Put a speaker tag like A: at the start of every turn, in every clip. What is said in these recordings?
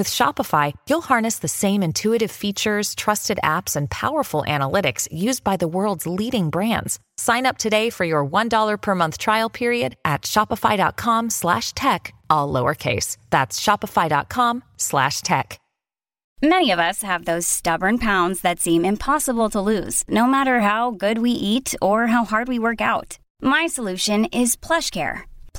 A: With Shopify, you'll harness the same intuitive features, trusted apps, and powerful analytics used by the world's leading brands. Sign up today for your $1 per month trial period at shopify.com slash tech, all lowercase. That's shopify.com slash tech.
B: Many of us have those stubborn pounds that seem impossible to lose, no matter how good we eat or how hard we work out. My solution is PlushCare.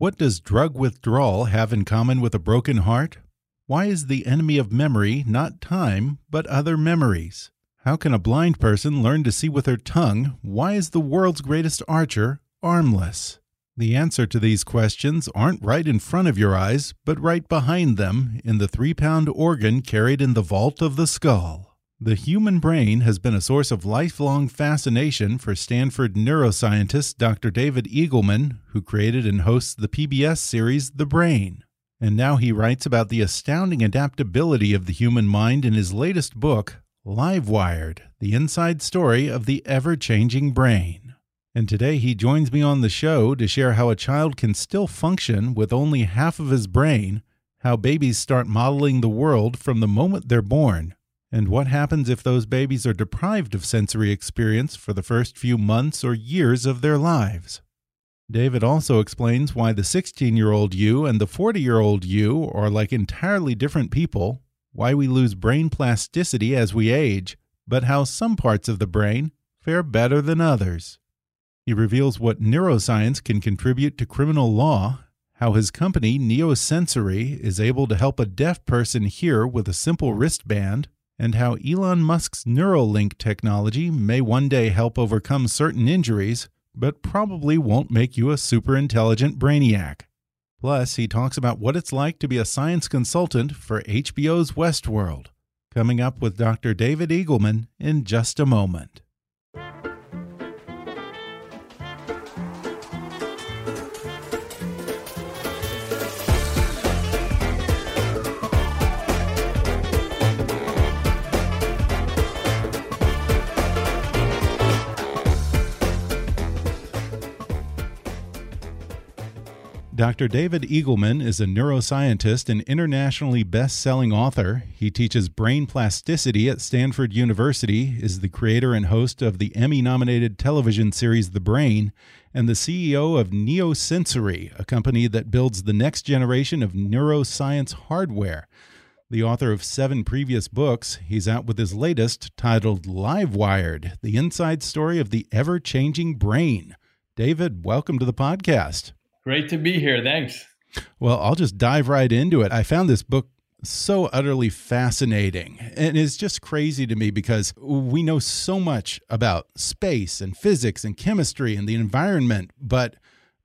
C: What does drug withdrawal have in common with a broken heart? Why is the enemy of memory not time, but other memories? How can a blind person learn to see with her tongue? Why is the world's greatest archer armless? The answer to these questions aren't right in front of your eyes, but right behind them in the three pound organ carried in the vault of the skull. The human brain has been a source of lifelong fascination for Stanford neuroscientist Dr. David Eagleman, who created and hosts the PBS series The Brain. And now he writes about the astounding adaptability of the human mind in his latest book, Livewired The Inside Story of the Ever Changing Brain. And today he joins me on the show to share how a child can still function with only half of his brain, how babies start modeling the world from the moment they're born and what happens if those babies are deprived of sensory experience for the first few months or years of their lives? David also explains why the 16 year old you and the 40 year old you are like entirely different people, why we lose brain plasticity as we age, but how some parts of the brain fare better than others. He reveals what neuroscience can contribute to criminal law, how his company, Neosensory, is able to help a deaf person hear with a simple wristband, and how Elon Musk's Neuralink technology may one day help overcome certain injuries, but probably won't make you a super intelligent brainiac. Plus, he talks about what it's like to be a science consultant for HBO's Westworld. Coming up with Dr. David Eagleman in just a moment. Dr. David Eagleman is a neuroscientist and internationally best selling author. He teaches brain plasticity at Stanford University, is the creator and host of the Emmy nominated television series The Brain, and the CEO of Neosensory, a company that builds the next generation of neuroscience hardware. The author of seven previous books, he's out with his latest titled Live Wired: The Inside Story of the Ever Changing Brain. David, welcome to the podcast.
D: Great to be here. Thanks.
C: Well, I'll just dive right into it. I found this book so utterly fascinating. And it's just crazy to me because we know so much about space and physics and chemistry and the environment, but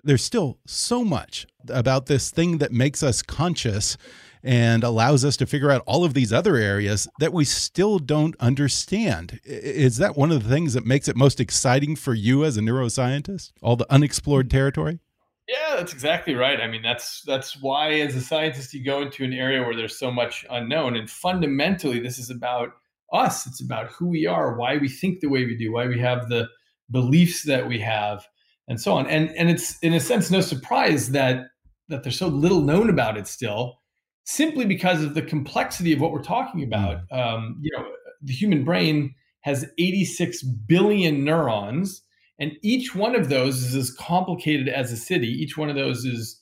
C: there's still so much about this thing that makes us conscious and allows us to figure out all of these other areas that we still don't understand. Is that one of the things that makes it most exciting for you as a neuroscientist? All the unexplored territory?
D: Yeah, that's exactly right. I mean, that's that's why as a scientist you go into an area where there's so much unknown and fundamentally this is about us. It's about who we are, why we think the way we do, why we have the beliefs that we have and so on. And and it's in a sense no surprise that that there's so little known about it still simply because of the complexity of what we're talking about. Mm. Um, you know, the human brain has 86 billion neurons and each one of those is as complicated as a city. Each one of those is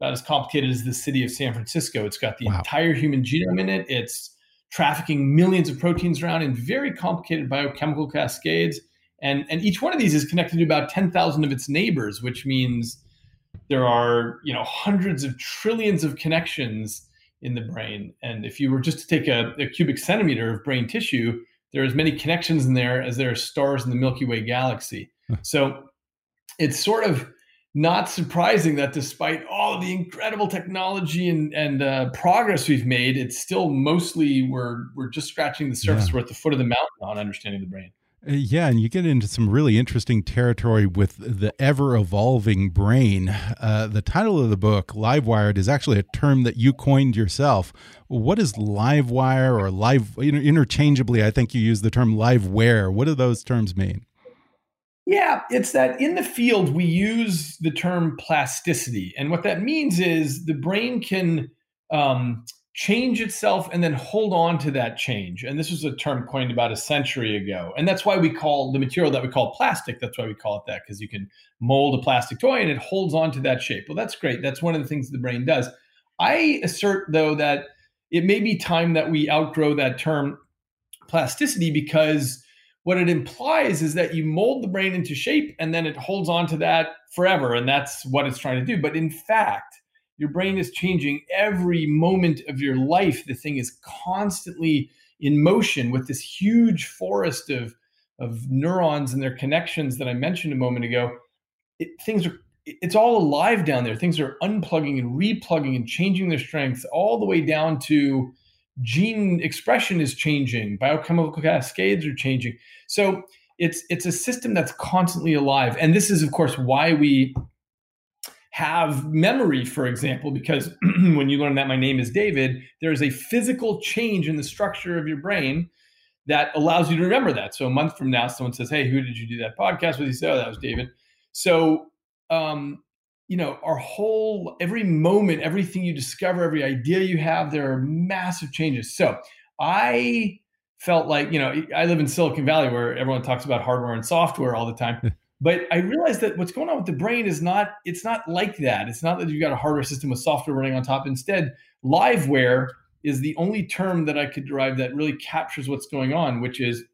D: about as complicated as the city of San Francisco. It's got the wow. entire human genome in it. It's trafficking millions of proteins around in very complicated biochemical cascades. And, and each one of these is connected to about 10,000 of its neighbors, which means there are you know hundreds of trillions of connections in the brain. And if you were just to take a, a cubic centimeter of brain tissue, there are as many connections in there as there are stars in the Milky Way galaxy. so it's sort of not surprising that despite all of the incredible technology and, and uh, progress we've made, it's still mostly we're we're just scratching the surface. Yeah. We're at the foot of the mountain on understanding the brain.
C: Uh, yeah, and you get into some really interesting territory with the ever evolving brain. Uh, the title of the book, Live Wired, is actually a term that you coined yourself. What is live wire or live, interchangeably, I think you use the term liveware. What do those terms mean?
D: Yeah, it's that in the field we use the term plasticity. And what that means is the brain can um, change itself and then hold on to that change. And this was a term coined about a century ago. And that's why we call the material that we call plastic, that's why we call it that, because you can mold a plastic toy and it holds on to that shape. Well, that's great. That's one of the things the brain does. I assert, though, that it may be time that we outgrow that term plasticity because what it implies is that you mold the brain into shape and then it holds on to that forever. And that's what it's trying to do. But in fact, your brain is changing every moment of your life. The thing is constantly in motion with this huge forest of, of neurons and their connections that I mentioned a moment ago. It, things are it's all alive down there. Things are unplugging and replugging and changing their strength all the way down to gene expression is changing, biochemical cascades are changing. So it's it's a system that's constantly alive. And this is of course why we have memory, for example, because when you learn that my name is David, there is a physical change in the structure of your brain that allows you to remember that. So a month from now, someone says, Hey, who did you do that podcast with? You say, Oh, that was David. So, um, you know, our whole, every moment, everything you discover, every idea you have, there are massive changes. So I felt like, you know, I live in Silicon Valley where everyone talks about hardware and software all the time. But I realized that what's going on with the brain is not it's not like that. It's not that you've got a hardware system with software running on top. Instead, liveware is the only term that I could derive that really captures what's going on, which is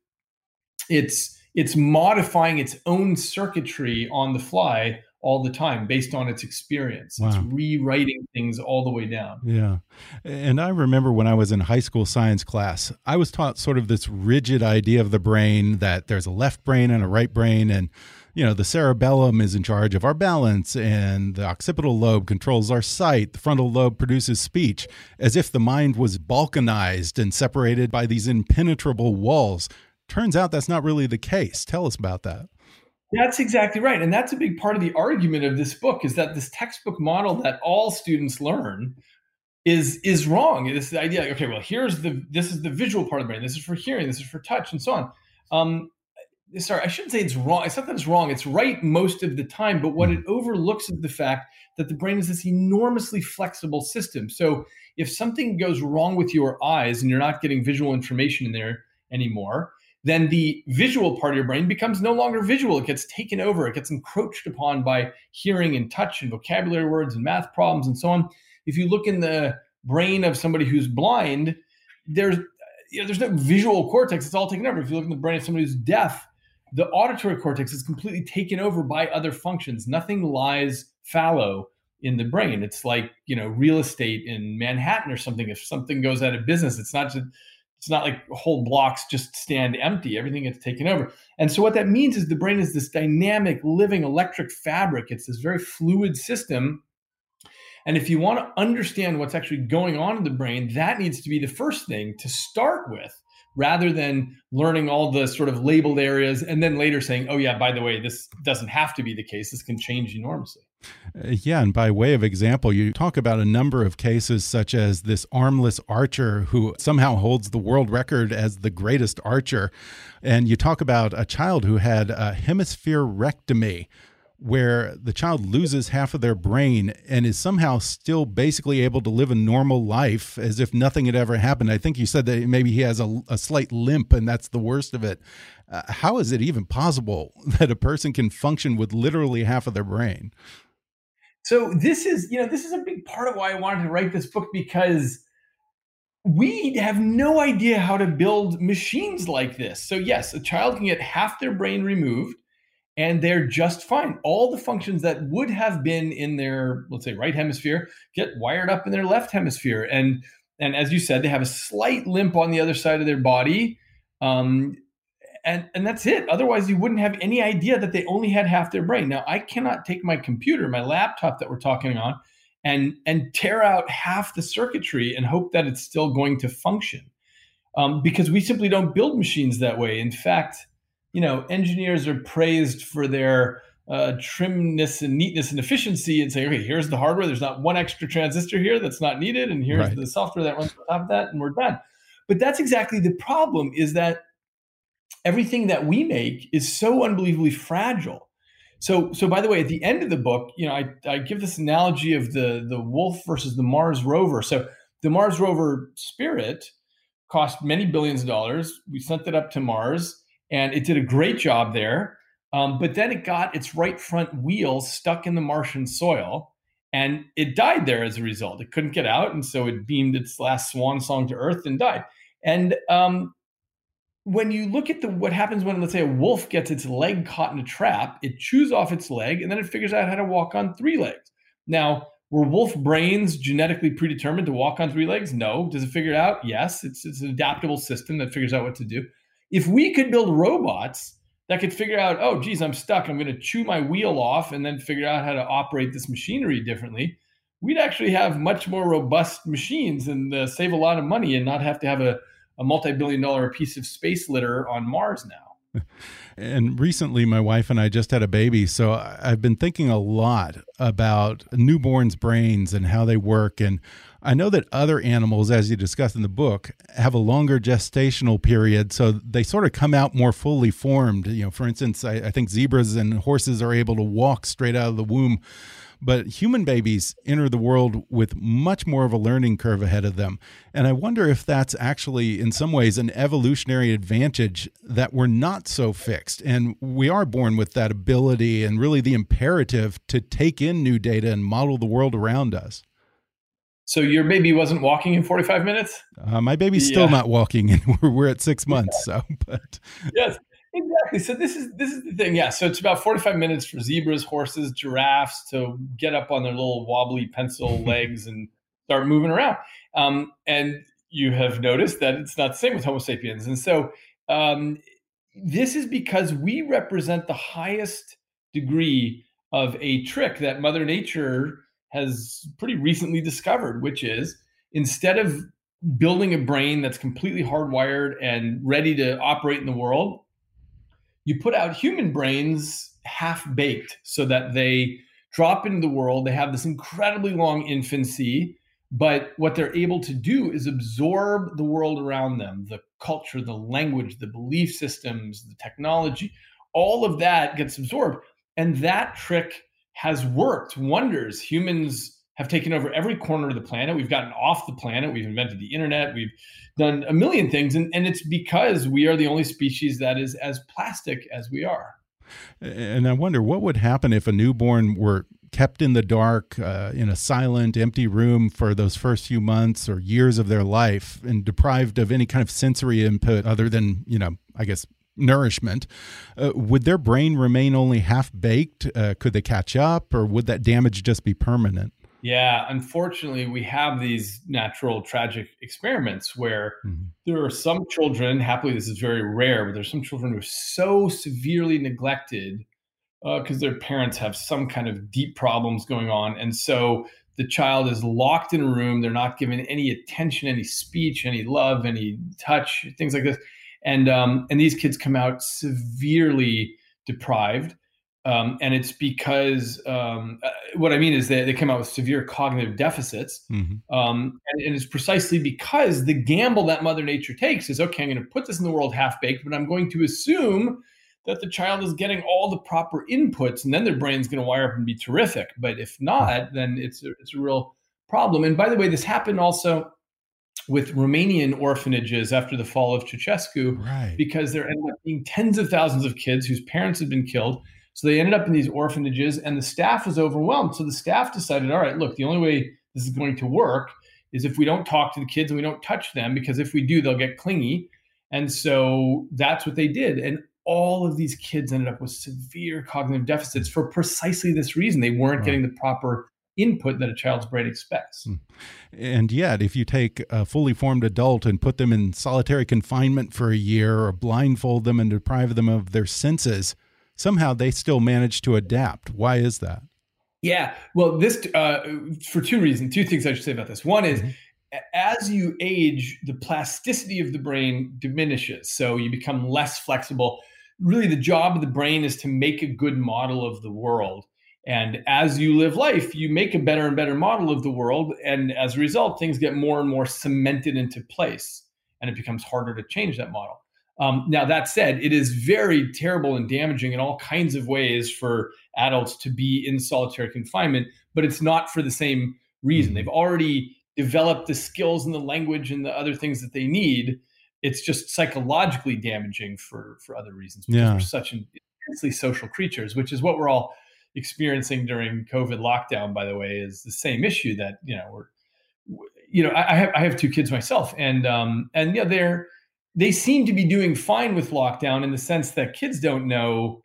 D: it's it's modifying its own circuitry on the fly all the time based on its experience. Wow. It's rewriting things all the way down.
C: Yeah. And I remember when I was in high school science class, I was taught sort of this rigid idea of the brain that there's a left brain and a right brain and you know, the cerebellum is in charge of our balance, and the occipital lobe controls our sight. The frontal lobe produces speech, as if the mind was balkanized and separated by these impenetrable walls. Turns out that's not really the case. Tell us about that.
D: That's exactly right. And that's a big part of the argument of this book is that this textbook model that all students learn is is wrong. This idea, like, okay, well, here's the this is the visual part of the brain. This is for hearing. This is for touch, and so on. Um, sorry, I shouldn't say it's wrong. It's not that it's wrong. It's right most of the time. But what it overlooks is the fact that the brain is this enormously flexible system. So if something goes wrong with your eyes and you're not getting visual information in there anymore, then the visual part of your brain becomes no longer visual. It gets taken over. It gets encroached upon by hearing and touch and vocabulary words and math problems and so on. If you look in the brain of somebody who's blind, there's you know, there's no visual cortex. It's all taken over. If you look in the brain of somebody who's deaf, the auditory cortex is completely taken over by other functions. Nothing lies fallow in the brain. It's like, you know, real estate in Manhattan or something. If something goes out of business, it's not just it's not like whole blocks just stand empty. Everything gets taken over. And so what that means is the brain is this dynamic, living electric fabric. It's this very fluid system. And if you want to understand what's actually going on in the brain, that needs to be the first thing to start with rather than learning all the sort of labeled areas and then later saying, oh, yeah, by the way, this doesn't have to be the case. This can change enormously.
C: Uh, yeah, and by way of example, you talk about a number of cases, such as this armless archer who somehow holds the world record as the greatest archer. And you talk about a child who had a hemispherectomy, where the child loses half of their brain and is somehow still basically able to live a normal life as if nothing had ever happened. I think you said that maybe he has a, a slight limp and that's the worst of it. Uh, how is it even possible that a person can function with literally half of their brain?
D: So this is, you know, this is a big part of why I wanted to write this book because we have no idea how to build machines like this. So, yes, a child can get half their brain removed and they're just fine. All the functions that would have been in their, let's say, right hemisphere get wired up in their left hemisphere. And and as you said, they have a slight limp on the other side of their body. Um, and, and that's it. Otherwise, you wouldn't have any idea that they only had half their brain. Now, I cannot take my computer, my laptop that we're talking on, and and tear out half the circuitry and hope that it's still going to function um, because we simply don't build machines that way in fact you know engineers are praised for their uh, trimness and neatness and efficiency and say okay here's the hardware there's not one extra transistor here that's not needed and here's right. the software that runs on top of that and we're done but that's exactly the problem is that everything that we make is so unbelievably fragile so, so by the way, at the end of the book, you know, I, I give this analogy of the the wolf versus the Mars rover. So, the Mars rover Spirit cost many billions of dollars. We sent it up to Mars, and it did a great job there. Um, but then it got its right front wheel stuck in the Martian soil, and it died there as a result. It couldn't get out, and so it beamed its last swan song to Earth and died. And um, when you look at the what happens when let's say a wolf gets its leg caught in a trap, it chews off its leg and then it figures out how to walk on three legs. Now, were wolf brains genetically predetermined to walk on three legs? No. Does it figure it out? Yes. It's, it's an adaptable system that figures out what to do. If we could build robots that could figure out, oh, geez, I'm stuck. I'm going to chew my wheel off and then figure out how to operate this machinery differently. We'd actually have much more robust machines and uh, save a lot of money and not have to have a a multi-billion dollar piece of space litter on Mars now.
C: And recently, my wife and I just had a baby. So I've been thinking a lot about newborns' brains and how they work. And I know that other animals, as you discuss in the book, have a longer gestational period. So they sort of come out more fully formed. You know, for instance, I, I think zebras and horses are able to walk straight out of the womb but human babies enter the world with much more of a learning curve ahead of them. And I wonder if that's actually, in some ways, an evolutionary advantage that we're not so fixed. And we are born with that ability and really the imperative to take in new data and model the world around us.
D: So your baby wasn't walking in 45 minutes?
C: Uh, my baby's yeah. still not walking, and we're, we're at six months. So, but
D: yes, Exactly. So this is this is the thing. Yeah. So it's about 45 minutes for zebras, horses, giraffes to get up on their little wobbly pencil legs and start moving around. Um, and you have noticed that it's not the same with Homo sapiens. And so um, this is because we represent the highest degree of a trick that Mother Nature has pretty recently discovered, which is instead of building a brain that's completely hardwired and ready to operate in the world, you put out human brains half baked so that they drop into the world. They have this incredibly long infancy, but what they're able to do is absorb the world around them the culture, the language, the belief systems, the technology. All of that gets absorbed. And that trick has worked wonders. Humans have taken over every corner of the planet. We've gotten off the planet. We've invented the internet. We've done a million things. And, and it's because we are the only species that is as plastic as we are.
C: And I wonder what would happen if a newborn were kept in the dark uh, in a silent, empty room for those first few months or years of their life and deprived of any kind of sensory input other than, you know, I guess nourishment. Uh, would their brain remain only half baked? Uh, could they catch up or would that damage just be permanent?
D: Yeah, unfortunately, we have these natural tragic experiments where mm-hmm. there are some children, happily, this is very rare, but there's some children who are so severely neglected because uh, their parents have some kind of deep problems going on. And so the child is locked in a room. They're not given any attention, any speech, any love, any touch, things like this. And, um, and these kids come out severely deprived. Um, and it's because um, uh, what I mean is that they come out with severe cognitive deficits. Mm-hmm. Um, and, and, it's precisely because the gamble that Mother Nature takes is okay, I'm going to put this in the world half baked, but I'm going to assume that the child is getting all the proper inputs, and then their brain's going to wire up and be terrific. But if not, then it's a, it's a real problem. And by the way, this happened also with Romanian orphanages after the fall of Ceausescu, right. because there ended up being tens of thousands of kids whose parents had been killed so they ended up in these orphanages, and the staff was overwhelmed. So the staff decided, all right, look, the only way this is going to work is if we don't talk to the kids and we don't touch them, because if we do, they'll get clingy. And so that's what they did. And all of these kids ended up with severe cognitive deficits for precisely this reason. They weren't getting the proper input that a child's brain expects. Hmm.
C: And yet, if you take a fully formed adult and put them in solitary confinement for a year or blindfold them and deprive them of their senses, somehow they still manage to adapt. Why is that?
D: Yeah, well, this uh, for two reasons. Two things I should say about this. One is. Mm -hmm. As you age, the plasticity of the brain diminishes. So you become less flexible. Really, the job of the brain is to make a good model of the world. And as you live life, you make a better and better model of the world. And as a result, things get more and more cemented into place. And it becomes harder to change that model. Um, now, that said, it is very terrible and damaging in all kinds of ways for adults to be in solitary confinement, but it's not for the same reason. They've already developed the skills and the language and the other things that they need. It's just psychologically damaging for for other reasons because yeah. we're such intensely social creatures, which is what we're all experiencing during COVID lockdown, by the way, is the same issue that you know we're, you know, I, I have I have two kids myself, and um, and yeah, they're they seem to be doing fine with lockdown in the sense that kids don't know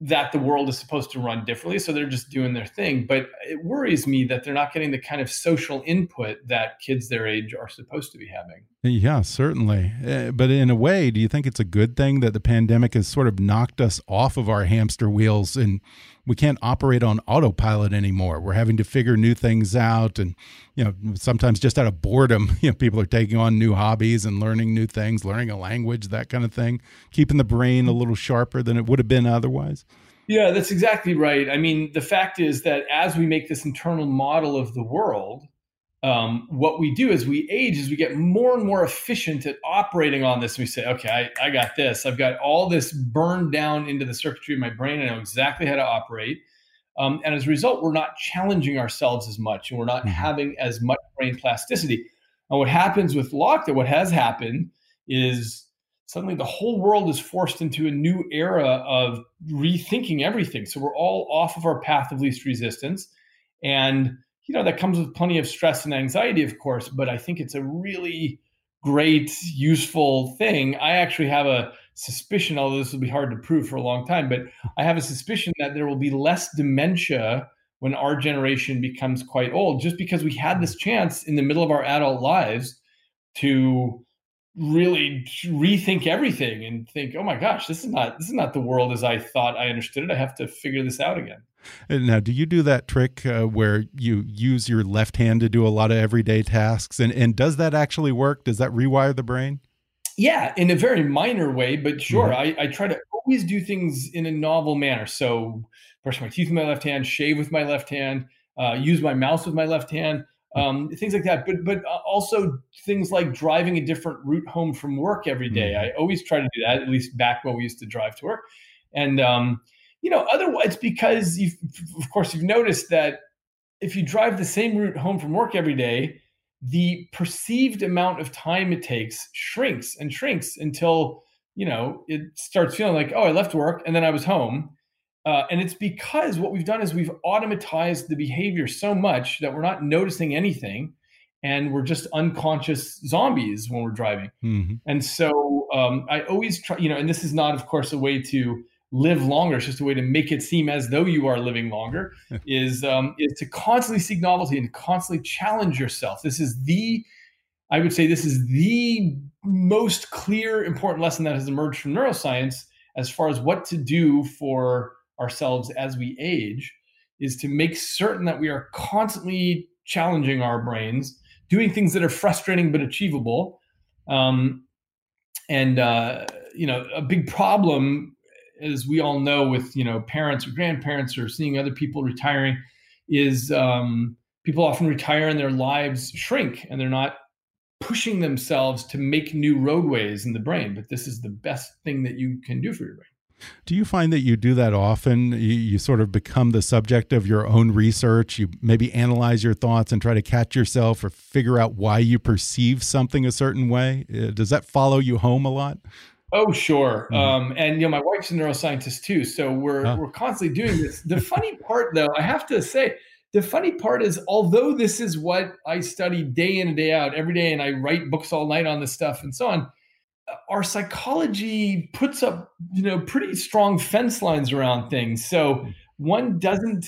D: that the world is supposed to run differently. So they're just doing their thing. But it worries me that they're not getting the kind of social input that kids their age are supposed to be having.
C: Yeah, certainly. Uh, but in a way, do you think it's a good thing that the pandemic has sort of knocked us off of our hamster wheels and we can't operate on autopilot anymore? We're having to figure new things out. And, you know, sometimes just out of boredom, you know, people are taking on new hobbies and learning new things, learning a language, that kind of thing, keeping the brain a little sharper than it would have been otherwise.
D: Yeah, that's exactly right. I mean, the fact is that as we make this internal model of the world, um, what we do as we age is we get more and more efficient at operating on this. We say, okay, I, I got this. I've got all this burned down into the circuitry of my brain. I know exactly how to operate. Um, and as a result, we're not challenging ourselves as much and we're not mm-hmm. having as much brain plasticity. And what happens with lockdown, what has happened is suddenly the whole world is forced into a new era of rethinking everything. So we're all off of our path of least resistance. And, you know, that comes with plenty of stress and anxiety, of course, but I think it's a really great, useful thing. I actually have a suspicion, although this will be hard to prove for a long time, but I have a suspicion that there will be less dementia when our generation becomes quite old, just because we had this chance in the middle of our adult lives to really rethink everything and think, oh my gosh, this is not this is not the world as I thought I understood it. I have to figure this out again.
C: Now, do you do that trick uh, where you use your left hand to do a lot of everyday tasks, and and does that actually work? Does that rewire the brain?
D: Yeah, in a very minor way, but sure. Mm -hmm. I, I try to always do things in a novel manner. So, brush my teeth with my left hand, shave with my left hand, uh, use my mouse with my left hand um, things like that. But but uh, also things like driving a different route home from work every day. Mm-hmm. I always try to do that. At least back when we used to drive to work, and um, you know, otherwise because you of course you've noticed that if you drive the same route home from work every day, the perceived amount of time it takes shrinks and shrinks until you know it starts feeling like oh I left work and then I was home uh, and it's because what we've done is we've automatized the behavior so much that we're not noticing anything and we're just unconscious zombies when we're driving. Mm-hmm. And so um, I always try, you know, and this is not, of course, a way to live longer. It's just a way to make it seem as though you are living longer. is um, is to constantly seek novelty and constantly challenge yourself. This is the, I would say, this is the most clear, important lesson that has emerged from neuroscience as far as what to do for ourselves as we age is to make certain that we are constantly challenging our brains, doing things that are frustrating but achievable. Um, and uh, you know, a big problem, as we all know, with you know parents or grandparents or seeing other people retiring, is um, people often retire and their lives shrink, and they're not pushing themselves to make new roadways in the brain. But this is the best thing that you can do for your brain.
C: Do you find that you do that often? You, you, sort of become the subject of your own research. You maybe analyze your thoughts and try to catch yourself or figure out why you perceive something a certain way. Uh, does that follow you home a lot?
D: Oh, sure. Mm -hmm. um, and you know, my wife's a neuroscientist too, so we're we're constantly doing this. The funny part, though, I have to say, the funny part is, although this is what I study day in and day out every day, and I write books all night on this stuff and so on, our psychology puts up, you know, pretty strong fence lines around things. So one doesn't,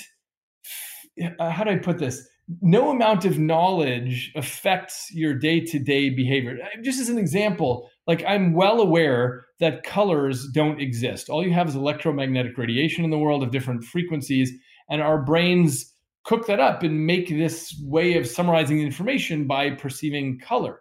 D: uh, how do I put this? No amount of knowledge affects your day to day behavior. Just as an example, like I'm well aware that colors don't exist. All you have is electromagnetic radiation in the world of different frequencies, and our brains cook that up and make this way of summarizing information by perceiving color.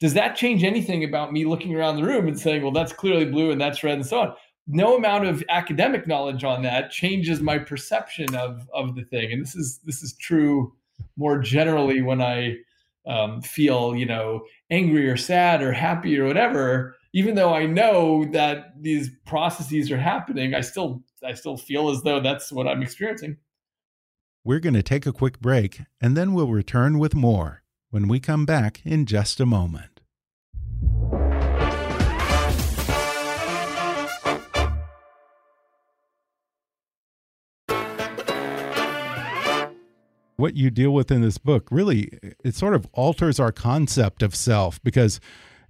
D: Does that change anything about me looking around the room and saying, well, that's clearly blue and that's red and so on? No amount of academic knowledge on that changes my perception of, of the thing. And this is this is true more generally when I um, feel, you know, angry or sad or happy or whatever. Even though I know that these processes are happening, I still I still feel as though that's what I'm experiencing.
C: We're going to take a quick break and then we'll return with more when we come back in just a moment. What you deal with in this book really it sort of alters our concept of self because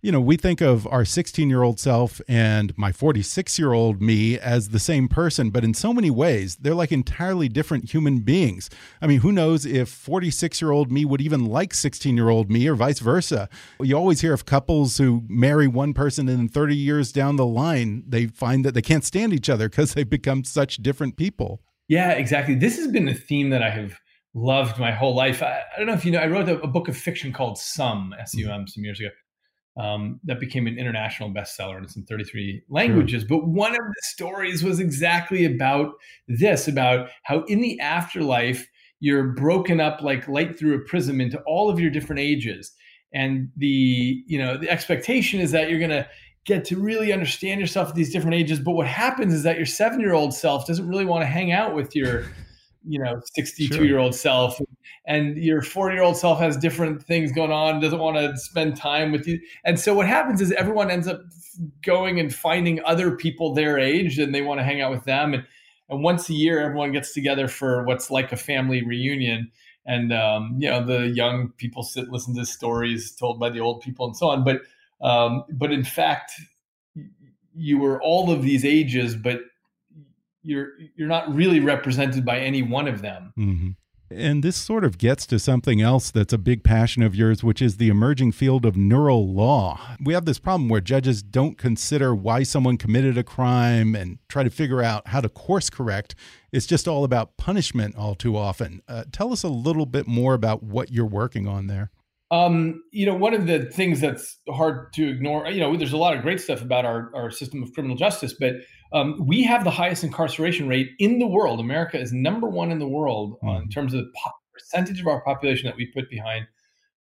C: you know, we think of our 16 year old self and my 46 year old me as the same person, but in so many ways, they're like entirely different human beings. I mean, who knows if 46 year old me would even like 16 year old me or vice versa? You always hear of couples who marry one person and then 30 years down the line, they find that they can't stand each other because they've become such different people.
D: Yeah, exactly. This has been a theme that I have loved my whole life. I, I don't know if you know, I wrote a, a book of fiction called Sum, S U M, some years ago um, that became an international bestseller and it's in 33 languages. But one of the stories was exactly about this about how in the afterlife, you're broken up like light through a prism into all of your different ages. And the, you know, the expectation is that you're going to get to really understand yourself at these different ages. But what happens is that your seven year old self doesn't really want to hang out with your you know 62 sure. year old self and your 40 year old self has different things going on doesn't want to spend time with you. And so what happens is everyone ends up going and finding other people their age and they want to hang out with them. And and once a year everyone gets together for what's like a family reunion. And um, you know the young people sit listen to stories told by the old people and so on. But um, but in fact you were all of these ages but you're you're not really represented by any one of them.
C: Mm-hmm. And this sort of gets to something else that's a big passion of yours, which is the emerging field of neural law. We have this problem where judges don't consider why someone committed a crime and try to figure out how to course correct. It's just all about punishment all too often. Uh, tell us a little bit more about what you're working on there.
D: Um, you know, one of the things that's hard to ignore, you know, there's a lot of great stuff about our, our system of criminal justice, but um, we have the highest incarceration rate in the world. America is number one in the world mm. in terms of the percentage of our population that we put behind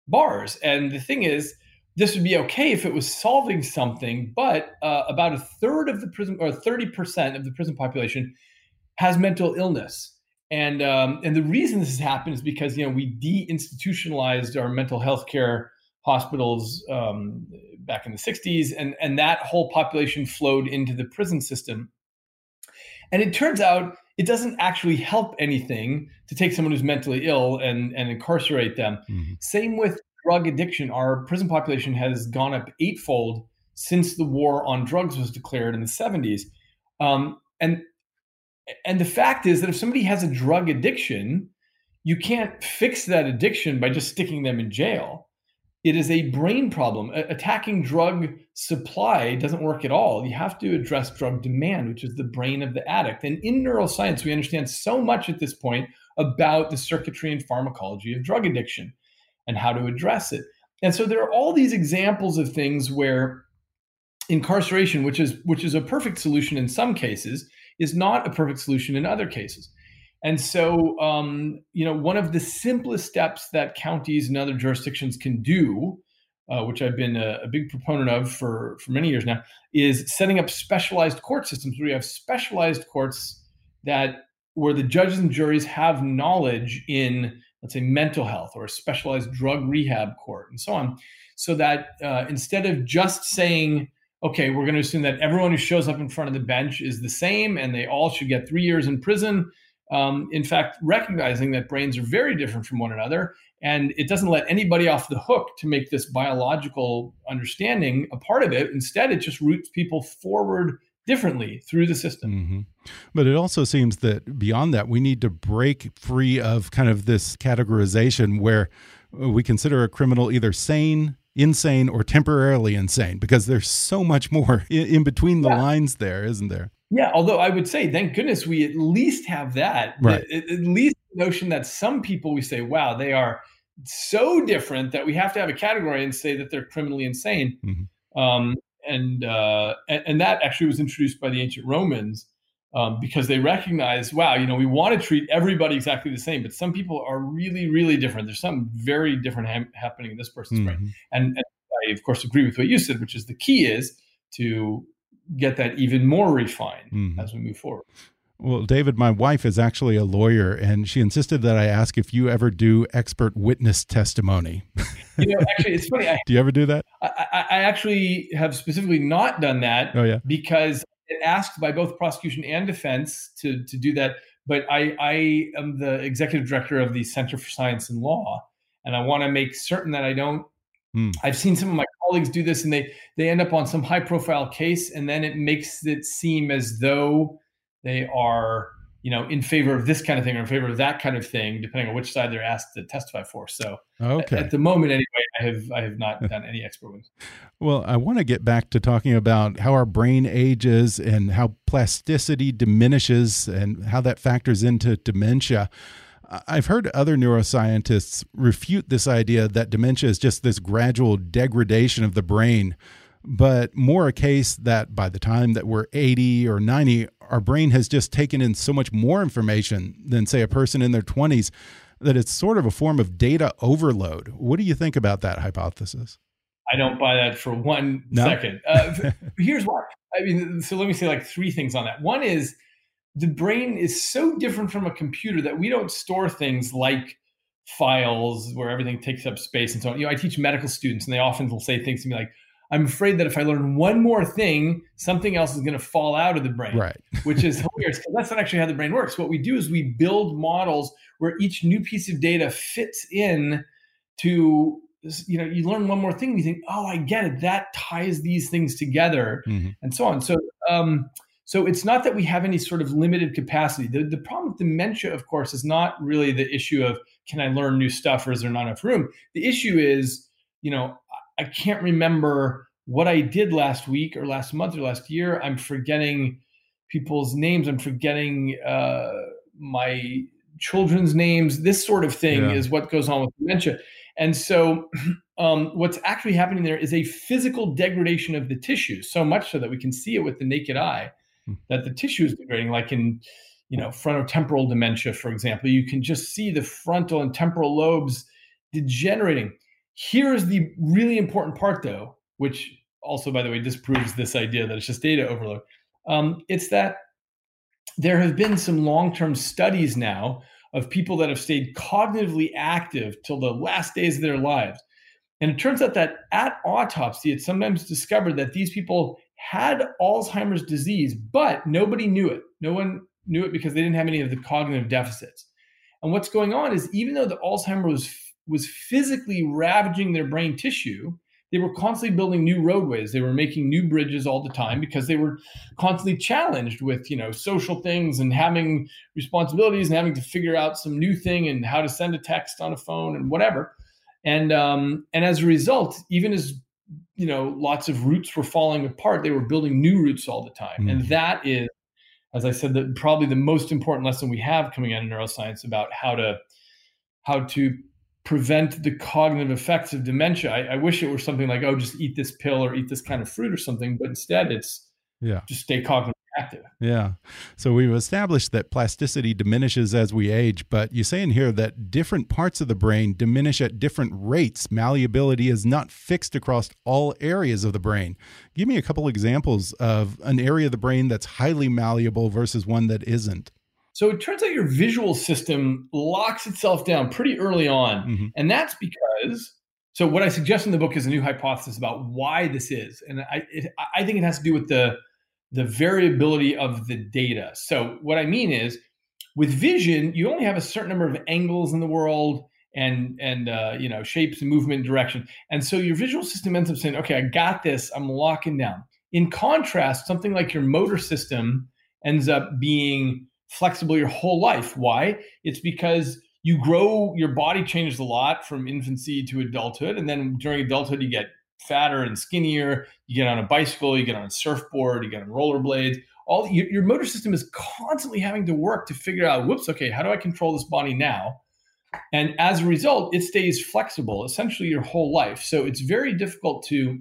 D: bars. And the thing is, this would be okay if it was solving something, but uh, about a third of the prison or 30% of the prison population has mental illness. And um, and the reason this has happened is because you know we deinstitutionalized our mental health care hospitals um, back in the 60s, and, and that whole population flowed into the prison system. And it turns out it doesn't actually help anything to take someone who's mentally ill and, and incarcerate them. Mm-hmm. Same with drug addiction. Our prison population has gone up eightfold since the war on drugs was declared in the 70s. Um, and and the fact is that if somebody has a drug addiction, you can't fix that addiction by just sticking them in jail. It is a brain problem. A- attacking drug supply doesn't work at all. You have to address drug demand, which is the brain of the addict. And in neuroscience, we understand so much at this point about the circuitry and pharmacology of drug addiction and how to address it. And so there are all these examples of things where incarceration, which is which is a perfect solution in some cases, is not a perfect solution in other cases. And so, um, you know, one of the simplest steps that counties and other jurisdictions can do, uh, which I've been a, a, big proponent of for, for many years now, is setting up specialized court systems. Where you have specialized courts that where the judges and juries have knowledge in, let's say, mental health or a specialized drug rehab court and so on, so that uh, instead of just saying, okay, we're going to assume that everyone who shows up in front of the bench is the same and they all should get three years in prison Um, in fact, recognizing that brains are very different from one another, and it doesn't let anybody off the hook to make this biological understanding a part of it. Instead, it just routes people forward differently through the system.
C: Mm -hmm. But it also seems that beyond that, we need to break free of kind of this categorization where we consider a criminal either sane, insane, or temporarily insane, because there's so much more in, between the yeah. lines there, isn't there?
D: Yeah, although I would say, thank goodness we at least have that.
C: Right.
D: At, at least the notion that some people we say, wow, they are so different that we have to have a category and say that they're criminally insane. Mm -hmm. um, and, uh, and, and that actually was introduced by the ancient Romans um, because they recognize, wow, you know, we want to treat everybody exactly the same, but some people are really, really different. There's something very different ha- happening in this person's mm-hmm. brain, and, and I of course agree with what you said, which is the key is to get that even more refined mm-hmm. as we move forward.
C: Well, David, my wife is actually a lawyer, and she insisted that I ask if you ever do expert witness testimony.
D: you know, actually, it's funny. I,
C: do you ever do that?
D: I, I, actually have specifically not done that.
C: Oh, yeah.
D: Because asked by both prosecution and defense to to do that. But I I am the executive director of the Center for Science and Law, and I want to make certain that I don't. Mm. I've seen some of my colleagues do this, and they they end up on some high profile case, and then it makes it seem as though they are you know, in favor of this kind of thing or in favor of that kind of thing, depending on which side they're asked to testify for. So,
C: okay.
D: at, the moment, anyway, I have I have not done any expert ones.
C: Well, I want to get back to talking about how our brain ages and how plasticity diminishes and how that factors into dementia. I've heard other neuroscientists refute this idea that dementia is just this gradual degradation of the brain but more a case that by the time that we're 80 or 90, our brain has just taken in so much more information than, say, a person in their 20s that it's sort of a form of data overload. What do you think about that hypothesis?
D: I don't buy that for one no? second. Uh, here's why. I mean, so let me say like three things on that. One is the brain is so different from a computer that we don't store things like files where everything takes up space and so on. You know, I teach medical students and they often will say things to me like, I'm afraid that if I learn one more thing, something else is going to fall out of the brain,
C: right.
D: which is hilarious because that's not actually how the brain works. What we do is we build models where each new piece of data fits in to, you know, you learn one more thing, you think, oh, I get it. That ties these things together mm-hmm. and so on. So, um, so it's not that we have any sort of limited capacity. The, the problem with dementia, of course, is not really the issue of can I learn new stuff or is there not enough room? The issue is, you know, I can't remember what I did last week or last month or last year. I'm forgetting people's names. I'm forgetting uh, my children's names. This sort of thing yeah. is what goes on with dementia. And so, um, what's actually happening there is a physical degradation of the tissue, so much so that we can see it with the naked eye. That the tissue is degrading. Like in, you know, frontotemporal dementia, for example, you can just see the frontal and temporal lobes degenerating. Here's the really important part, though, which also, by the way, disproves this idea that it's just data overload. Um, it's that there have been some long term studies now of people that have stayed cognitively active till the last days of their lives. And it turns out that at autopsy, it's sometimes discovered that these people had Alzheimer's disease, but nobody knew it. No one knew it because they didn't have any of the cognitive deficits. And what's going on is even though the Alzheimer was was physically ravaging their brain tissue. They were constantly building new roadways. They were making new bridges all the time because they were constantly challenged with, you know, social things and having responsibilities and having to figure out some new thing and how to send a text on a phone and whatever. And um, and as a result, even as you know, lots of roots were falling apart, they were building new roots all the time. Mm-hmm. And that is, as I said, that probably the most important lesson we have coming out of neuroscience about how to how to prevent the cognitive effects of dementia. I, I, wish it were something like, oh, just eat this pill or eat this kind of fruit or something, but instead it's
C: yeah,
D: just stay cognitively active.
C: Yeah. So we've established that plasticity diminishes as we age, but you say in here that different parts of the brain diminish at different rates. Malleability is not fixed across all areas of the brain. Give me a couple examples of an area of the brain that's highly malleable versus one that isn't.
D: So it turns out your visual system locks itself down pretty early on. Mm-hmm. And that's because, so what I suggest in the book is a new hypothesis about why this is. And I, it, I think it has to do with the, the variability of the data. So what I mean is With vision, you only have a certain number of angles in the world and and uh, you know shapes and movement and direction, and so your visual system ends up saying, "Okay, I got this. I'm locking down." In contrast, something like your motor system ends up being flexible your whole life. Why? It's because you grow, your body changes a lot from infancy to adulthood. And then during adulthood, you get fatter and skinnier. You get on a bicycle, you get on a surfboard, you get on rollerblades. All your, your motor system is constantly having to work to figure out, whoops, okay, how do I control this body now? And as a result, it stays flexible essentially your whole life. So it's very difficult to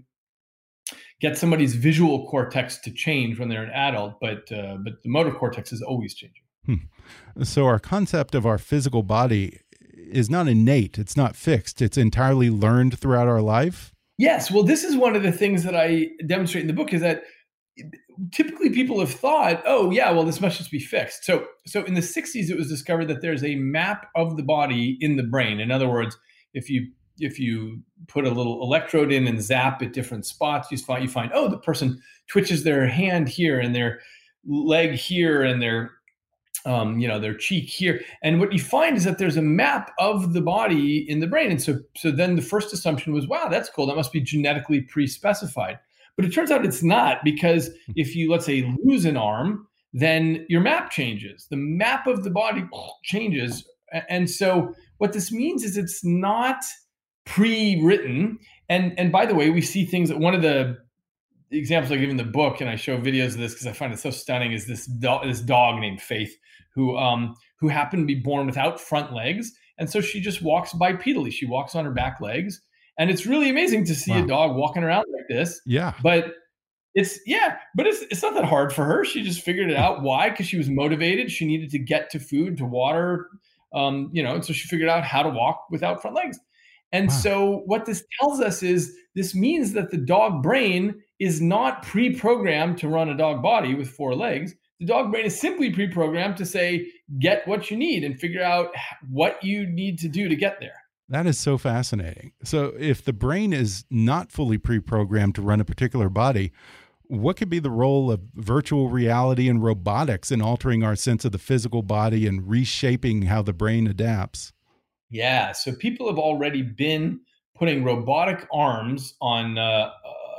D: get somebody's visual cortex to change when they're an adult, but uh, but the motor cortex is always changing.
C: Hmm. So our concept of our physical body is not innate; it's not fixed. It's entirely learned throughout our life.
D: Yes. Well, this is one of the things that I demonstrate in the book is that typically people have thought, oh yeah, well this must just be fixed. So so in the 60s it was discovered that there's a map of the body in the brain. In other words, if you if you put a little electrode in and zap at different spots, you find you find oh the person twitches their hand here and their leg here and their um, you know their cheek here. And what you find is that there's a map of the body in the brain. And so so then the first assumption was wow that's cool. That must be genetically pre-specified. But it turns out it's not because if you let's say lose an arm then your map changes. The map of the body changes. And so what this means is it's not pre-written. And and by the way, we see things that one of the examples I give in the book, and I show videos of this because I find it so stunning, is this dog, this dog named Faith who um who happened to be born without front legs, and so she just walks bipedally. She walks on her back legs, and it's really amazing to see wow. a dog walking around like this.
C: Yeah,
D: but it's yeah, but it's it's not that hard for her. She just figured it out. Why? Because she was motivated. She needed to get to food, to water, um, you know, and so she figured out how to walk without front legs. And wow. so, what this tells us is this means that the dog brain is not pre programmed to run a dog body with four legs. The dog brain is simply pre programmed to say, get what you need and figure out what you need to do to get there.
C: That is so fascinating. So, if the brain is not fully pre programmed to run a particular body, what could be the role of virtual reality and robotics in altering our sense of the physical body and reshaping how the brain adapts?
D: Yeah. So people have already been putting robotic arms on uh,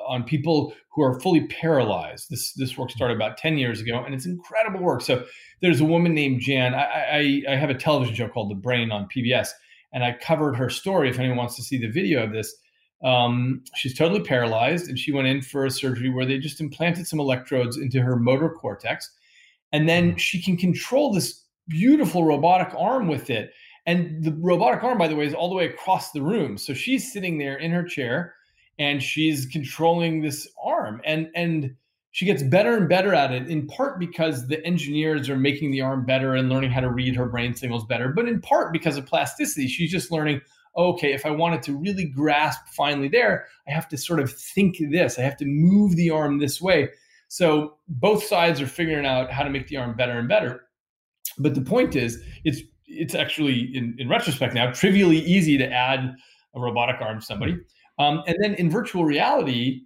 D: on people who are fully paralyzed. This this work started about ten years ago, and it's incredible work. So there's a woman named Jan. I, I, I have a television show called The Brain on PBS, and I covered her story. If anyone wants to see the video of this, um, she's totally paralyzed, and she went in for a surgery where they just implanted some electrodes into her motor cortex, and then mm. she can control this beautiful robotic arm with it and the robotic arm, by the way, is all the way across the room. So she's sitting there in her chair and she's controlling this arm. And and she gets better and better at it, in part because the engineers are making the arm better and learning how to read her brain signals better, but in part because of plasticity. She's just learning, okay, if I wanted to really grasp finally there, I have to sort of think this. I have to move the arm this way. So both sides are figuring out how to make the arm better and better. But the point is, it's it's actually in, in retrospect now trivially easy to add a robotic arm to somebody. Um, and then in virtual reality,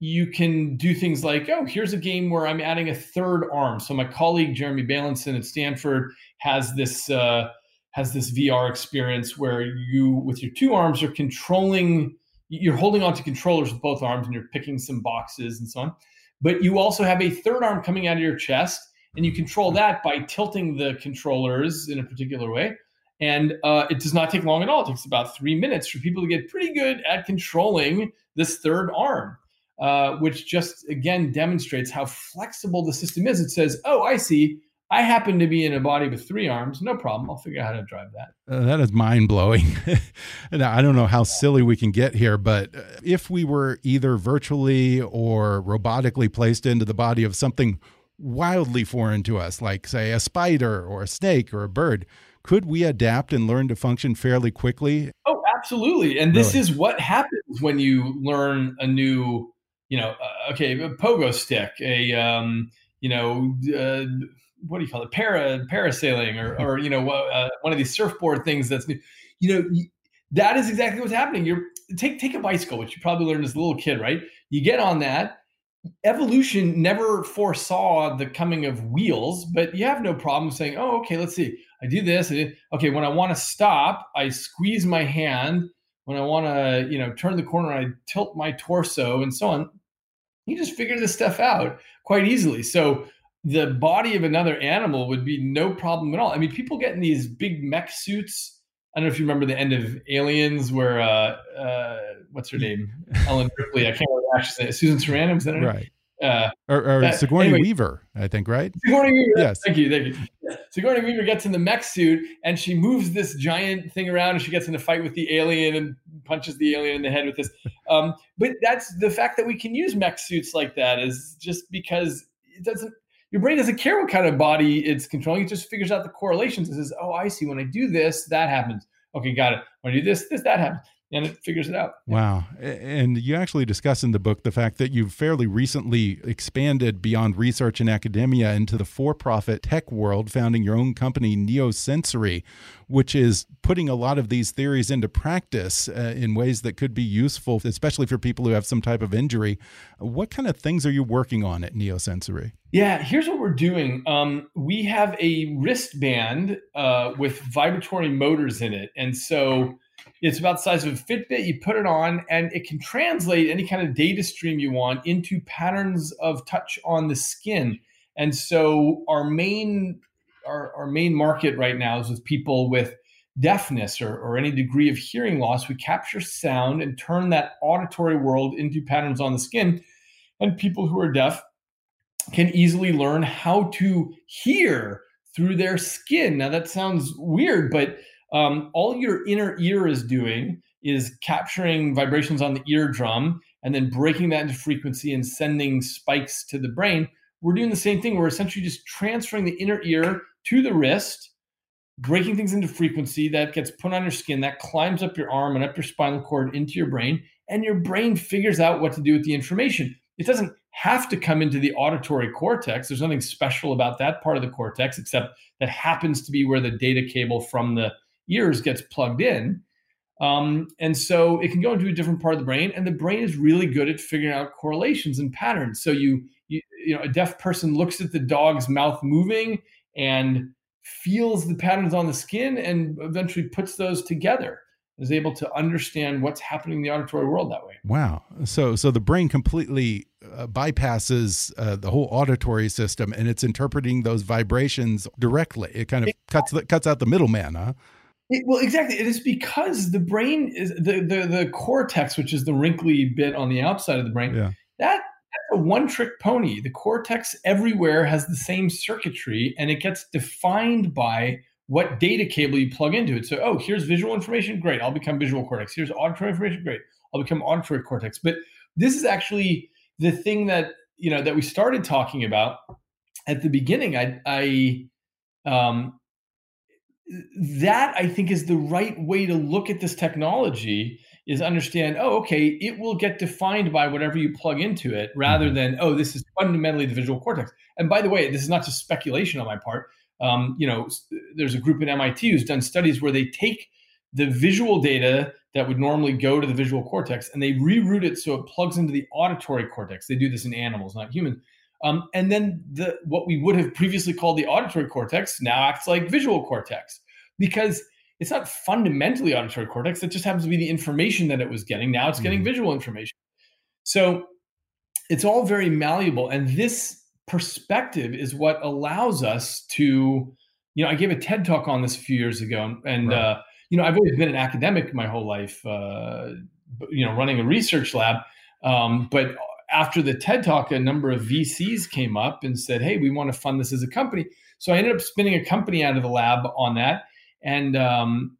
D: you can do things like, oh, here's a game where I'm adding a third arm. So my colleague Jeremy Bailenson at Stanford has this uh, has this VR experience where you, with your two arms, are controlling. You're holding onto controllers with both arms, and you're picking some boxes and so on. But you also have a third arm coming out of your chest, and you control that by tilting the controllers in a particular way. And uh, it does not take long at all. It takes about three minutes for people to get pretty good at controlling this third arm, uh, which just again demonstrates how flexible the system is. It says, "Oh, I see. I happen to be in a body with three arms. No problem. I'll figure out how to drive that."
C: Uh, that is mind blowing. and I don't know how silly we can get here, but uh, if we were either virtually or robotically placed into the body of something wildly foreign to us, like, say, a spider or a snake or a bird, could we adapt and learn to function fairly quickly?
D: Oh, absolutely. And this really? is what happens when you learn a new, you know, uh, okay, a pogo stick, a, um, you know, uh, what do you call it? Para parasailing, or, or you know, uh, one of these surfboard things that's new. You know, that is exactly what's happening. You're take take a bicycle, which you probably learned as a little kid, right? You get on that, evolution never foresaw the coming of wheels, but you have no problem saying, oh, okay, let's see. I do this. I okay, when I want to stop, I squeeze my hand. When I want to, you know, turn the corner, I tilt my torso and so on. You just figure this stuff out quite easily. So the body of another animal would be no problem at all. I mean, people get in these big mech suits. I don't know if you remember the end of Aliens, where uh, uh, what's her name, Ellen Ripley. I can't remember actually Susan Sarandon was in it,
C: right? Uh, or, or uh, Sigourney anyway, Weaver, I think, right?
D: Sigourney Weaver. Yes. Thank you. Thank you. Sigourney Weaver gets in the mech suit and she moves this giant thing around and she gets in a fight with the alien and punches the alien in the head with this. Um, but that's the fact that we can use mech suits like that is just because it doesn't your brain doesn't care what kind of body it's controlling. It just figures out the correlations. It says, oh, I see. When I do this, that happens. Okay, got it. When I do this, this, that happens and it figures it out.
C: Wow. And you actually discuss in the book the fact that you've fairly recently expanded beyond research and academia into the for profit tech world, founding your own company, Neosensory, which is putting a lot of these theories into practice uh, in ways that could be useful, especially for people who have some type of injury. What kind of things are you working on at Neosensory?
D: Yeah, here's what we're doing. Um, we have a wristband uh, with vibratory motors in it. And so it's about the size of a Fitbit. You put it on, and it can translate any kind of data stream you want into patterns of touch on the skin. And so our main our, our main market right now is with people with deafness or, or any degree of hearing loss. We capture sound and turn that auditory world into patterns on the skin. And people who are deaf can easily learn how to hear through their skin. Now that sounds weird, but um, all your inner ear is doing is capturing vibrations on the eardrum and then breaking that into frequency and sending spikes to the brain. We're doing the same thing. We're essentially just transferring the inner ear to the wrist, breaking things into frequency that gets put on your skin, that climbs up your arm and up your spinal cord into your brain, and your brain figures out what to do with the information. It doesn't have to come into the auditory cortex. There's nothing special about that part of the cortex, except that happens to be where the data cable from the ears gets plugged in. Um, and so it can go into a different part of the brain, and the brain is really good at figuring out correlations and patterns. So you, you, you know, a deaf person looks at the dog's mouth moving and feels the patterns on the skin, and eventually puts those together. Is able to understand what's happening in the auditory world that way.
C: Wow! So, so the brain completely uh, bypasses uh, the whole auditory system, and it's interpreting those vibrations directly. It kind of cuts the, cuts out the middleman, huh?
D: It, well, exactly. It is because the brain is the, the the cortex, which is the wrinkly bit on the outside of the brain. Yeah. That that's a one trick pony. The cortex everywhere has the same circuitry, and it gets defined by what data cable you plug into it. So, oh, here's visual information. Great, I'll become visual cortex. Here's auditory information. Great, I'll become auditory cortex. But this is actually the thing that you know that we started talking about at the beginning. I, I um, that I think is the right way to look at this technology is understand, oh, okay, it will get defined by whatever you plug into it rather mm-hmm. than, oh, this is fundamentally the visual cortex. And by the way, this is not just speculation on my part. Um, you know, there's a group at MIT who's done studies where they take the visual data that would normally go to the visual cortex and they reroute it so it plugs into the auditory cortex. They do this in animals, not humans. Um, and then the what we would have previously called the auditory cortex now acts like visual cortex because it's not fundamentally auditory cortex. It just happens to be the information that it was getting. Now it's getting mm. visual information. So it's all very malleable. And this perspective is what allows us to, you know, I gave a TED talk on this a few years ago. And, right. uh, you know, I've always been an academic my whole life, uh, you know, running a research lab. Um, but after the TED talk, a number of VCs came up and said, "Hey, we want to fund this as a company." So I ended up spinning a company out of the lab on that, and um,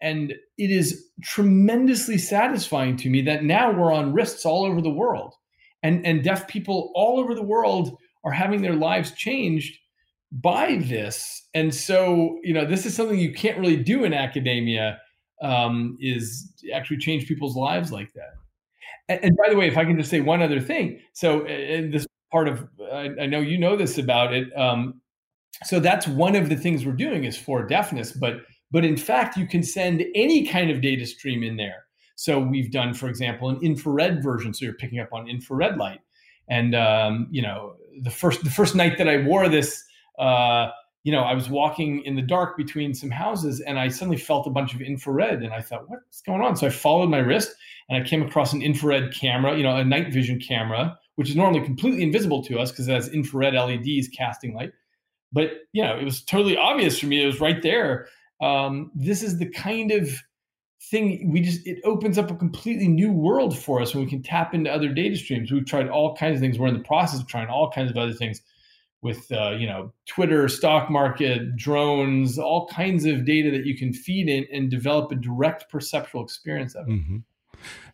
D: and it is tremendously satisfying to me that now we're on wrists all over the world, and and deaf people all over the world are having their lives changed by this. And so you know, this is something you can't really do in academia. Um, is actually change people's lives like that. And, and, by the way, if I can just say one other thing, so in this part of I, I know you know this about it. Um, so that's one of the things we're doing is for deafness, but but in fact, you can send any kind of data stream in there. So we've done, for example, an infrared version. So you're picking up on infrared light. And um, you know, the first the first night that I wore this, uh, you know, I was walking in the dark between some houses, and I suddenly felt a bunch of infrared, and I thought, what's going on? So I followed my wrist, and I came across an infrared camera, you know, a night vision camera, which is normally completely invisible to us because it has infrared LEDs casting light. But you know, it was totally obvious for me. It was right there. Um, this is the kind of thing we just it opens up a completely new world for us when we can tap into other data streams we've tried all kinds of things we're in the process of trying all kinds of other things with uh, you know twitter stock market drones all kinds of data that you can feed in and develop a direct perceptual experience of it mm -hmm.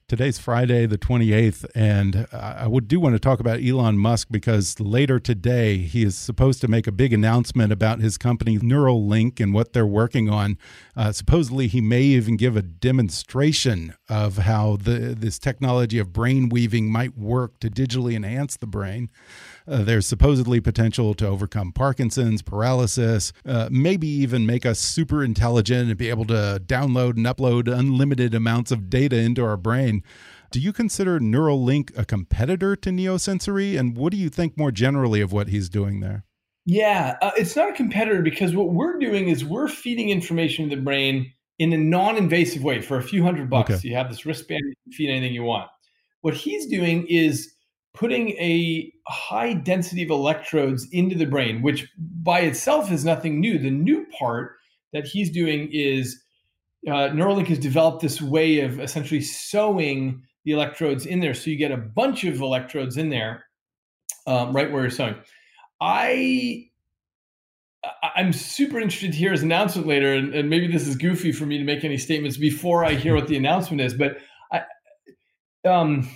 C: Today's Friday, the 28th, and I would do want to talk about Elon Musk because later today he is supposed to make a big announcement about his company Neuralink and what they're working on. Uh, supposedly, he may even give a demonstration of how the, this technology of brain weaving might work to digitally enhance the brain. Uh, there's supposedly potential to overcome Parkinson's, paralysis, uh, maybe even make us super intelligent and be able to download and upload unlimited amounts of data into our brain. Do you consider Neuralink a competitor to Neosensory? And what do you think more generally of what he's doing there?
D: Yeah, uh, it's not a competitor because what we're doing is we're feeding information to the brain in a non-invasive way for a few hundred bucks. Okay. You have this wristband, you can feed anything you want. What he's doing is putting a high density of electrodes into the brain, which by itself is nothing new. The new part that he's doing is uh, Neuralink has developed this way of essentially sewing the electrodes in there. So you get a bunch of electrodes in there, um, right where you're sewing. I I'm super interested to hear his announcement later, and, and, maybe this is goofy for me to make any statements before I hear what the announcement is, but I, um,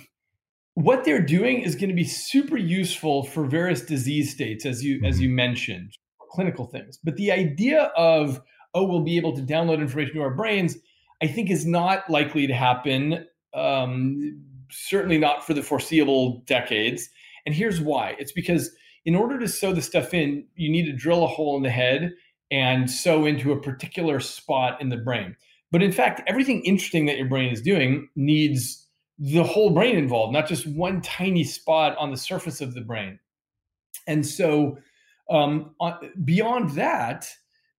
D: what they're doing is going to be super useful for various disease states as you as mm-hmm. you mentioned clinical things. But the idea of oh we'll be able to download information to our brains i think is not likely to happen um, certainly not for the foreseeable decades. And here's why. It's because in order to sew the stuff in you need to drill a hole in the head and sew into a particular spot in the brain. But in fact everything interesting that your brain is doing needs the whole brain involved, not just one tiny spot on the surface of the brain. And so, um, on, beyond that,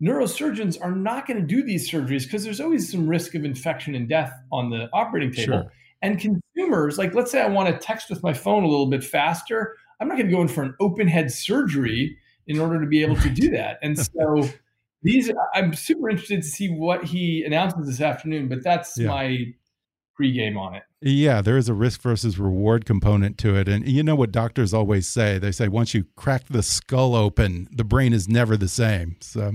D: neurosurgeons are not going to do these surgeries because there's always some risk of infection and death on the operating table. Sure. And consumers, like let's say I want to text with my phone a little bit faster, I'm not going to go in for an open head surgery in order to be able to do that. And so these I'm super interested to see what he announces this afternoon, but that's yeah. my pregame on it.
C: Yeah, there is a risk versus reward component to it. And you know what doctors always say? They say once you crack the skull open, the brain is never the same. So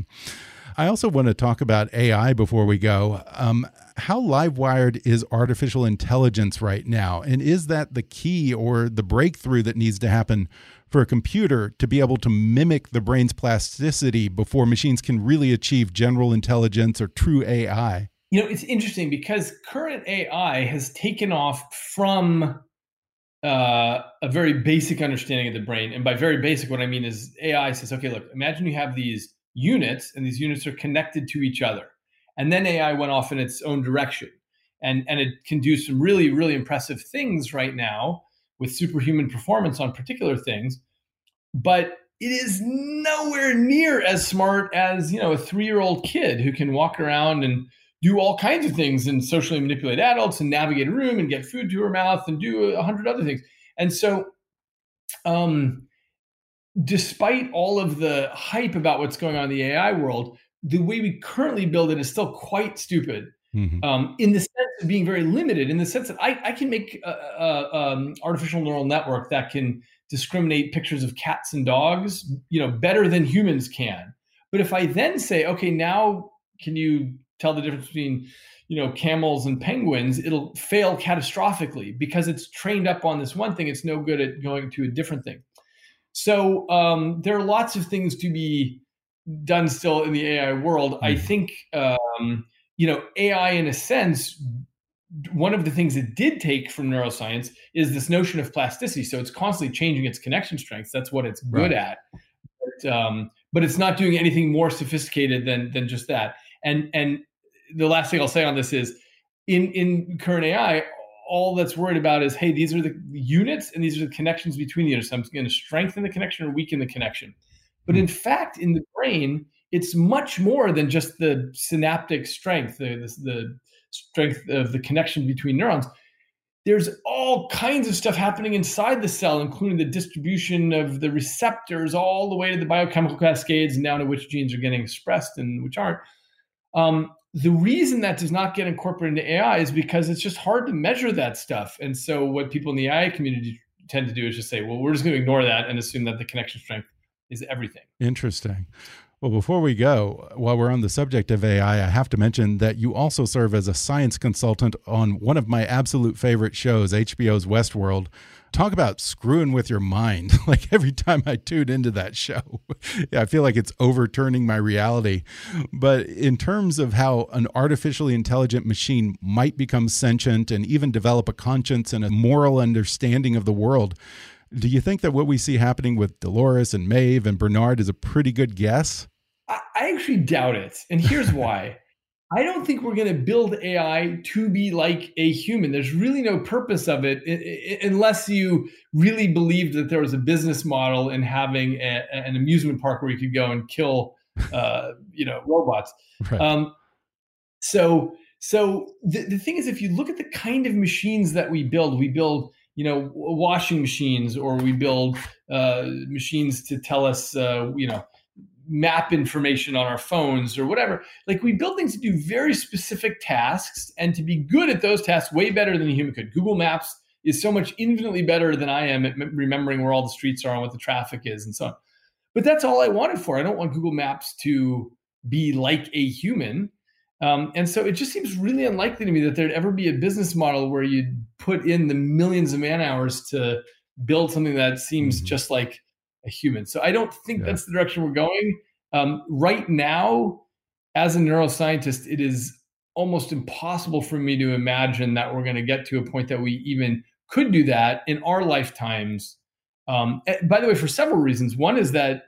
C: I also want to talk about AI before we go. Um, how live wired is artificial intelligence right now? And is that the key or the breakthrough that needs to happen for a computer to be able to mimic the brain's plasticity before machines can really achieve general intelligence or true AI?
D: You know, it's interesting because current AI has taken off from uh, a very basic understanding of the brain. And by very basic, what I mean is AI says, okay, look, imagine you have these units and these units are connected to each other. And then AI went off in its own direction. And, and it can do some really, really impressive things right now with superhuman performance on particular things. But it is nowhere near as smart as, you know, a three year old kid who can walk around and do all kinds of things and socially manipulate adults and navigate a room and get food to her mouth and do a hundred other things. And so, um, despite all of the hype about what's going on in the AI world, the way we currently build it is still quite stupid. Mm-hmm. Um, in the sense of being very limited, in the sense that I, I can make a, um, artificial neural network that can discriminate pictures of cats and dogs, you know, better than humans can. But if I then say, okay, now can you tell the difference between you know camels and penguins it'll fail catastrophically because it's trained up on this one thing it's no good at going to a different thing. So um, there are lots of things to be done still in the ai world. Mm-hmm. i think um, you know ai in a sense one of the things it did take from neuroscience is this notion of plasticity. So it's constantly changing its connection strengths. That's what it's good right. at. But, um, but it's not doing anything more sophisticated than than just that and and the last thing I'll say on this is in in current AI, all that's worried about is, hey, these are the units and these are the connections between the units. I'm going to strengthen the connection or weaken the connection. But hmm. in fact, in the brain, it's much more than just the synaptic strength, the, the, the strength of the connection between neurons. There's all kinds of stuff happening inside the cell, including the distribution of the receptors all the way to the biochemical cascades and down to which genes are getting expressed and which aren't. Um, the reason that does not get incorporated into AI is because it's just hard to measure that stuff. And so, what people in the AI community tend to do is just say, well, we're just going to ignore that and assume that the connection strength is everything.
C: Interesting. Well, before we go, while we're on the subject of AI, I have to mention that you also serve as a science consultant on one of my absolute favorite shows, HBO's Westworld talk about screwing with your mind. like every time I tune into that show, yeah, I feel like it's overturning my reality. But in terms of how an artificially intelligent machine might become sentient and even develop a conscience and a moral understanding of the world, do you think that what we see happening with Dolores and Maeve and Bernard is a pretty good guess?
D: I actually doubt it. And here's why. I don't think we're going to build AI to be like a human. There's really no purpose of it unless you really believed that there was a business model in having a, an amusement park where you could go and kill, uh, you know, robots. Right. Um, so, so the, the thing is, if you look at the kind of machines that we build, we build, you know, washing machines, or we build uh, machines to tell us, uh, you know, map information on our phones or whatever. Like we build things to do very specific tasks and to be good at those tasks way better than a human could. Google Maps is so much infinitely better than I am at remembering where all the streets are and what the traffic is and so on. But that's all I wanted for. I don't want Google Maps to be like a human. Um, and so it just seems really unlikely to me that there'd ever be a business model where you'd put in the millions of man hours to build something that seems mm-hmm. just like a human. So I don't think yeah. that's the direction we're going. Um, right now, as a neuroscientist, it is almost impossible for me to imagine that we're going to get to a point that we even could do that in our lifetimes. Um, eh, by the way, for several reasons. One is that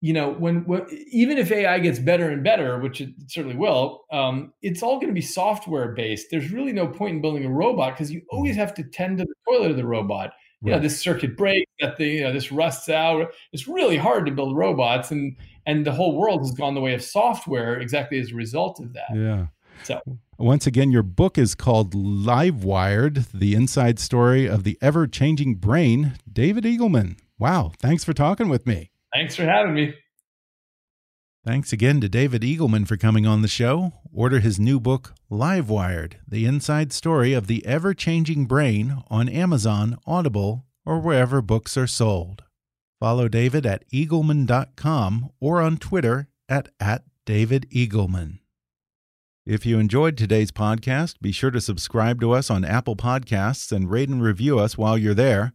D: you know when, when, even if AI gets better and better, which it certainly will, um, it's all going to be software based. There's really no point in building a robot because you always mm-hmm. have to tend to the toilet of the robot. You know this circuit breaks that the you know this rusts out. It's really hard to build robots and and the whole world has gone the way of software exactly as a result of that.
C: Yeah. So. Once again your book is called live wired the inside story of the ever changing brain david eagleman. Wow thanks for talking with me
D: thanks for having me
C: Thanks again to David Eagleman for coming on the show. Order his new book, Live Wired The Inside Story of the Ever Changing Brain, on Amazon, Audible, or wherever books are sold. Follow David at eagleman.com or on Twitter at, at David Eagleman. If you enjoyed today's podcast, be sure to subscribe to us on Apple Podcasts and rate and review us while you're there.